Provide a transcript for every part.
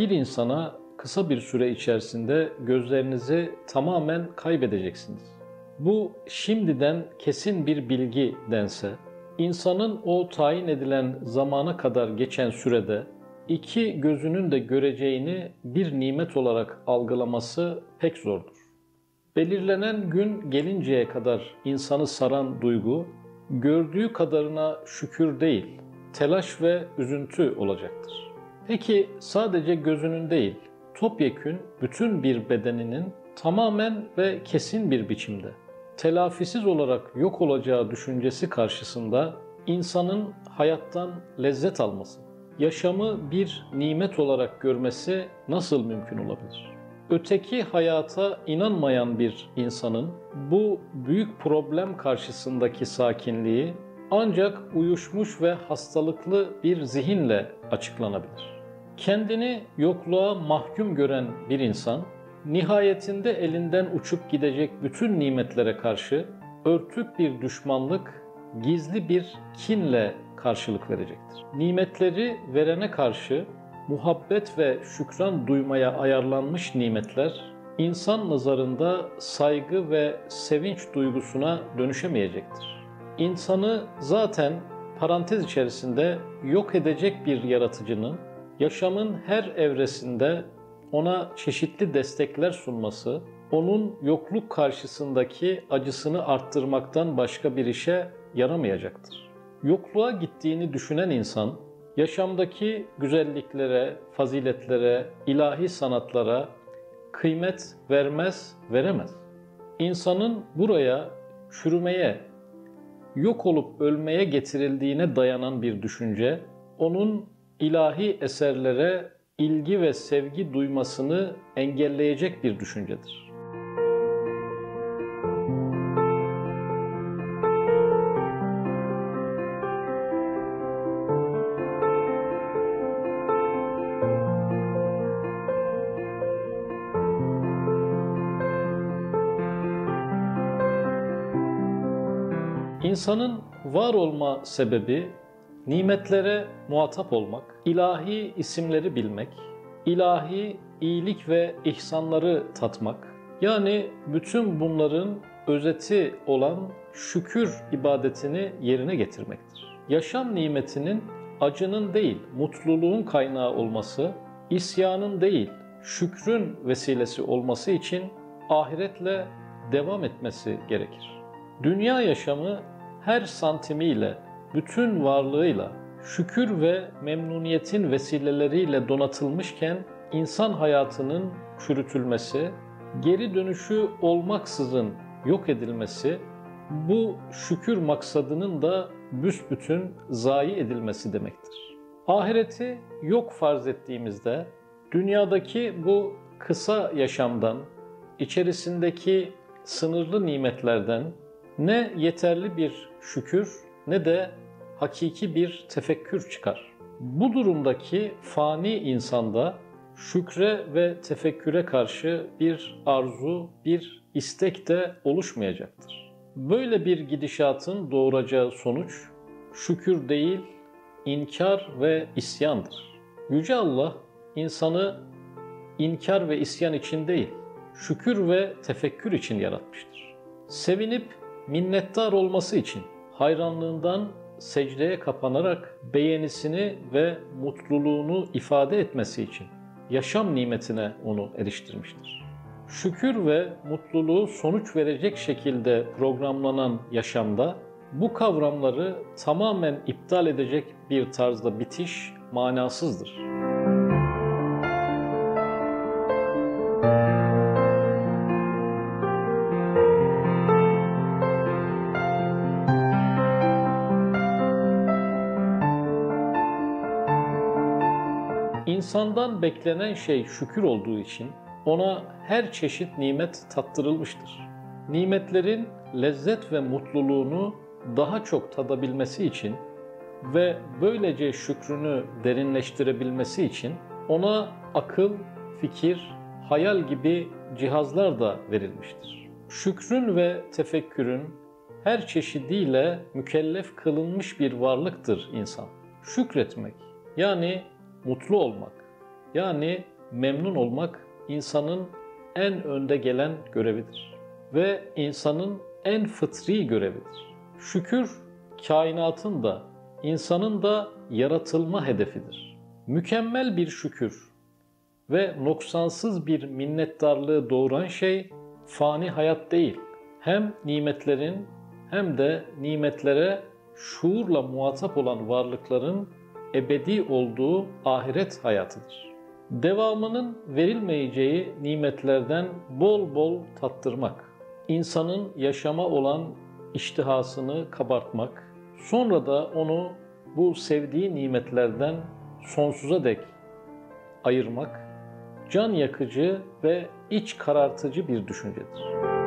bir insana kısa bir süre içerisinde gözlerinizi tamamen kaybedeceksiniz. Bu şimdiden kesin bir bilgi dense, insanın o tayin edilen zamana kadar geçen sürede iki gözünün de göreceğini bir nimet olarak algılaması pek zordur. Belirlenen gün gelinceye kadar insanı saran duygu, gördüğü kadarına şükür değil, telaş ve üzüntü olacaktır. Peki sadece gözünün değil, topyekün bütün bir bedeninin tamamen ve kesin bir biçimde telafisiz olarak yok olacağı düşüncesi karşısında insanın hayattan lezzet alması, yaşamı bir nimet olarak görmesi nasıl mümkün olabilir? Öteki hayata inanmayan bir insanın bu büyük problem karşısındaki sakinliği ancak uyuşmuş ve hastalıklı bir zihinle açıklanabilir. Kendini yokluğa mahkum gören bir insan nihayetinde elinden uçup gidecek bütün nimetlere karşı örtük bir düşmanlık, gizli bir kinle karşılık verecektir. Nimetleri verene karşı muhabbet ve şükran duymaya ayarlanmış nimetler insan nazarında saygı ve sevinç duygusuna dönüşemeyecektir. İnsanı zaten parantez içerisinde yok edecek bir yaratıcının yaşamın her evresinde ona çeşitli destekler sunması, onun yokluk karşısındaki acısını arttırmaktan başka bir işe yaramayacaktır. Yokluğa gittiğini düşünen insan, yaşamdaki güzelliklere, faziletlere, ilahi sanatlara kıymet vermez, veremez. İnsanın buraya çürümeye, yok olup ölmeye getirildiğine dayanan bir düşünce, onun ilahi eserlere ilgi ve sevgi duymasını engelleyecek bir düşüncedir. İnsanın var olma sebebi nimetlere muhatap olmak, ilahi isimleri bilmek, ilahi iyilik ve ihsanları tatmak, yani bütün bunların özeti olan şükür ibadetini yerine getirmektir. Yaşam nimetinin acının değil, mutluluğun kaynağı olması, isyanın değil, şükrün vesilesi olması için ahiretle devam etmesi gerekir. Dünya yaşamı her santimiyle, bütün varlığıyla, şükür ve memnuniyetin vesileleriyle donatılmışken insan hayatının çürütülmesi, geri dönüşü olmaksızın yok edilmesi, bu şükür maksadının da büsbütün zayi edilmesi demektir. Ahireti yok farz ettiğimizde dünyadaki bu kısa yaşamdan, içerisindeki sınırlı nimetlerden ne yeterli bir şükür ne de hakiki bir tefekkür çıkar. Bu durumdaki fani insanda şükre ve tefekküre karşı bir arzu, bir istek de oluşmayacaktır. Böyle bir gidişatın doğuracağı sonuç şükür değil, inkar ve isyandır. Yüce Allah insanı inkar ve isyan için değil, şükür ve tefekkür için yaratmıştır. Sevinip minnettar olması için, hayranlığından secdeye kapanarak beğenisini ve mutluluğunu ifade etmesi için yaşam nimetine onu eriştirmiştir. Şükür ve mutluluğu sonuç verecek şekilde programlanan yaşamda bu kavramları tamamen iptal edecek bir tarzda bitiş manasızdır. İnsandan beklenen şey şükür olduğu için ona her çeşit nimet tattırılmıştır. Nimetlerin lezzet ve mutluluğunu daha çok tadabilmesi için ve böylece şükrünü derinleştirebilmesi için ona akıl, fikir, hayal gibi cihazlar da verilmiştir. Şükrün ve tefekkürün her çeşidiyle mükellef kılınmış bir varlıktır insan. Şükretmek yani mutlu olmak, yani memnun olmak insanın en önde gelen görevidir ve insanın en fıtri görevidir. Şükür kainatın da insanın da yaratılma hedefidir. Mükemmel bir şükür ve noksansız bir minnettarlığı doğuran şey fani hayat değil. Hem nimetlerin hem de nimetlere şuurla muhatap olan varlıkların ebedi olduğu ahiret hayatıdır. Devamının verilmeyeceği nimetlerden bol bol tattırmak, insanın yaşama olan iştihasını kabartmak, sonra da onu bu sevdiği nimetlerden sonsuza dek ayırmak, can yakıcı ve iç karartıcı bir düşüncedir.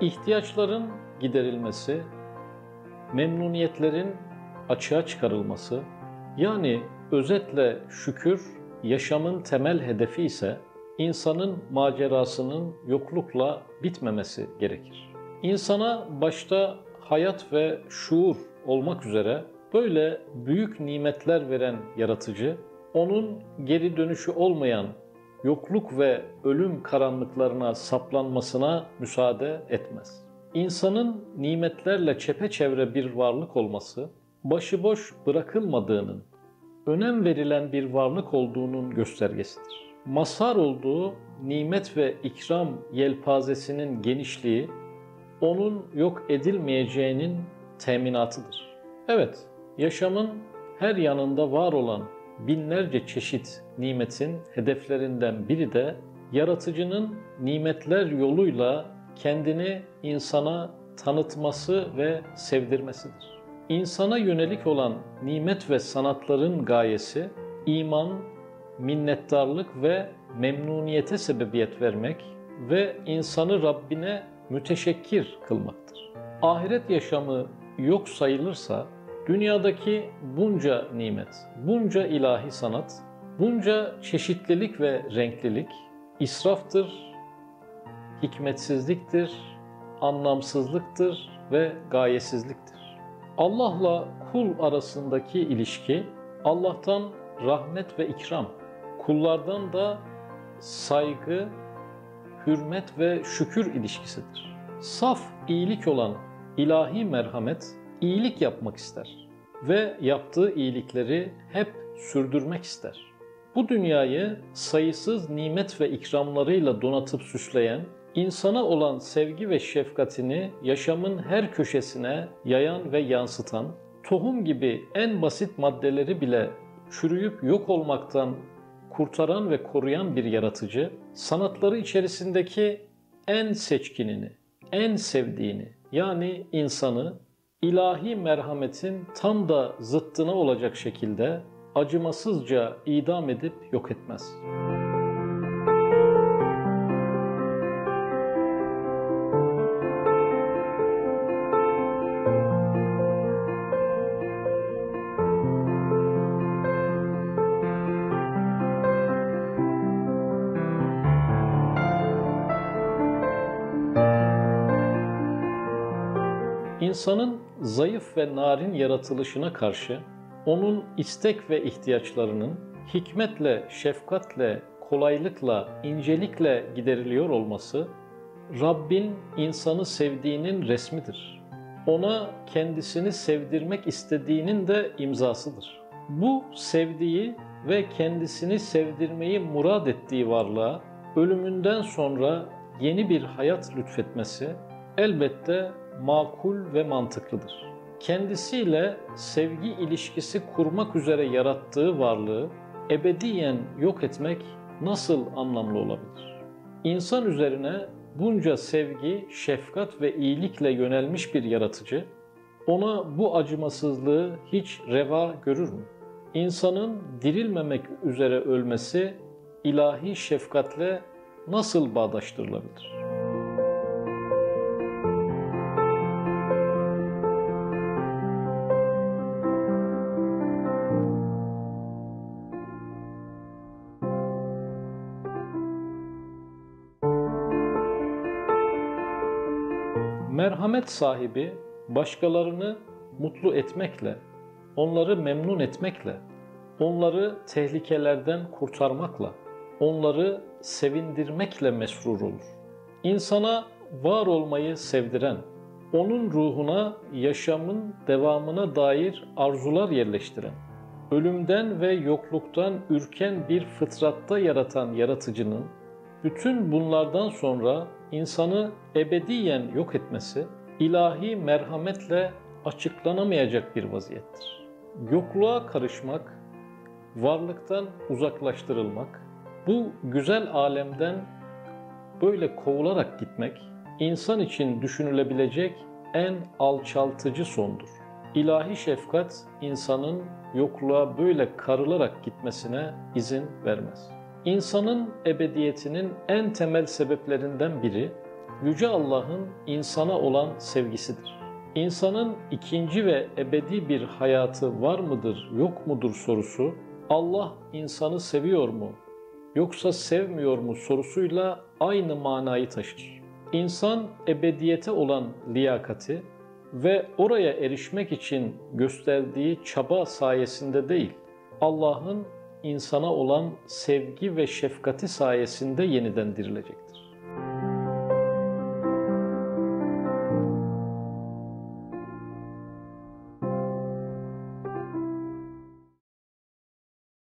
İhtiyaçların giderilmesi, memnuniyetlerin açığa çıkarılması, yani özetle şükür yaşamın temel hedefi ise insanın macerasının yoklukla bitmemesi gerekir. İnsana başta hayat ve şuur olmak üzere böyle büyük nimetler veren yaratıcı, onun geri dönüşü olmayan yokluk ve ölüm karanlıklarına saplanmasına müsaade etmez. İnsanın nimetlerle çepeçevre bir varlık olması, başıboş bırakılmadığının, önem verilen bir varlık olduğunun göstergesidir. Masar olduğu nimet ve ikram yelpazesinin genişliği, onun yok edilmeyeceğinin teminatıdır. Evet, yaşamın her yanında var olan binlerce çeşit nimetin hedeflerinden biri de yaratıcının nimetler yoluyla kendini insana tanıtması ve sevdirmesidir. İnsana yönelik olan nimet ve sanatların gayesi iman, minnettarlık ve memnuniyete sebebiyet vermek ve insanı Rabbine müteşekkir kılmaktır. Ahiret yaşamı yok sayılırsa Dünyadaki bunca nimet, bunca ilahi sanat, bunca çeşitlilik ve renklilik israftır, hikmetsizliktir, anlamsızlıktır ve gayesizliktir. Allah'la kul arasındaki ilişki Allah'tan rahmet ve ikram, kullardan da saygı, hürmet ve şükür ilişkisidir. Saf iyilik olan ilahi merhamet iyilik yapmak ister ve yaptığı iyilikleri hep sürdürmek ister. Bu dünyayı sayısız nimet ve ikramlarıyla donatıp süsleyen, insana olan sevgi ve şefkatini yaşamın her köşesine yayan ve yansıtan, tohum gibi en basit maddeleri bile çürüyüp yok olmaktan kurtaran ve koruyan bir yaratıcı, sanatları içerisindeki en seçkinini, en sevdiğini yani insanı ilahi merhametin tam da zıttına olacak şekilde acımasızca idam edip yok etmez.'' İnsanın zayıf ve narin yaratılışına karşı onun istek ve ihtiyaçlarının hikmetle, şefkatle, kolaylıkla, incelikle gideriliyor olması Rabbin insanı sevdiğinin resmidir. Ona kendisini sevdirmek istediğinin de imzasıdır. Bu sevdiği ve kendisini sevdirmeyi murad ettiği varlığa ölümünden sonra yeni bir hayat lütfetmesi elbette makul ve mantıklıdır. Kendisiyle sevgi ilişkisi kurmak üzere yarattığı varlığı ebediyen yok etmek nasıl anlamlı olabilir? İnsan üzerine bunca sevgi, şefkat ve iyilikle yönelmiş bir yaratıcı, ona bu acımasızlığı hiç reva görür mü? İnsanın dirilmemek üzere ölmesi ilahi şefkatle nasıl bağdaştırılabilir? Merhamet sahibi başkalarını mutlu etmekle, onları memnun etmekle, onları tehlikelerden kurtarmakla, onları sevindirmekle mesrur olur. İnsana var olmayı sevdiren, onun ruhuna yaşamın devamına dair arzular yerleştiren, ölümden ve yokluktan ürken bir fıtratta yaratan yaratıcının bütün bunlardan sonra insanı ebediyen yok etmesi ilahi merhametle açıklanamayacak bir vaziyettir. Yokluğa karışmak, varlıktan uzaklaştırılmak, bu güzel alemden böyle kovularak gitmek insan için düşünülebilecek en alçaltıcı sondur. İlahi şefkat insanın yokluğa böyle karılarak gitmesine izin vermez. İnsanın ebediyetinin en temel sebeplerinden biri Yüce Allah'ın insana olan sevgisidir. İnsanın ikinci ve ebedi bir hayatı var mıdır, yok mudur sorusu, Allah insanı seviyor mu, yoksa sevmiyor mu sorusuyla aynı manayı taşır. İnsan ebediyete olan liyakati ve oraya erişmek için gösterdiği çaba sayesinde değil, Allah'ın insana olan sevgi ve şefkati sayesinde yeniden dirilecektir.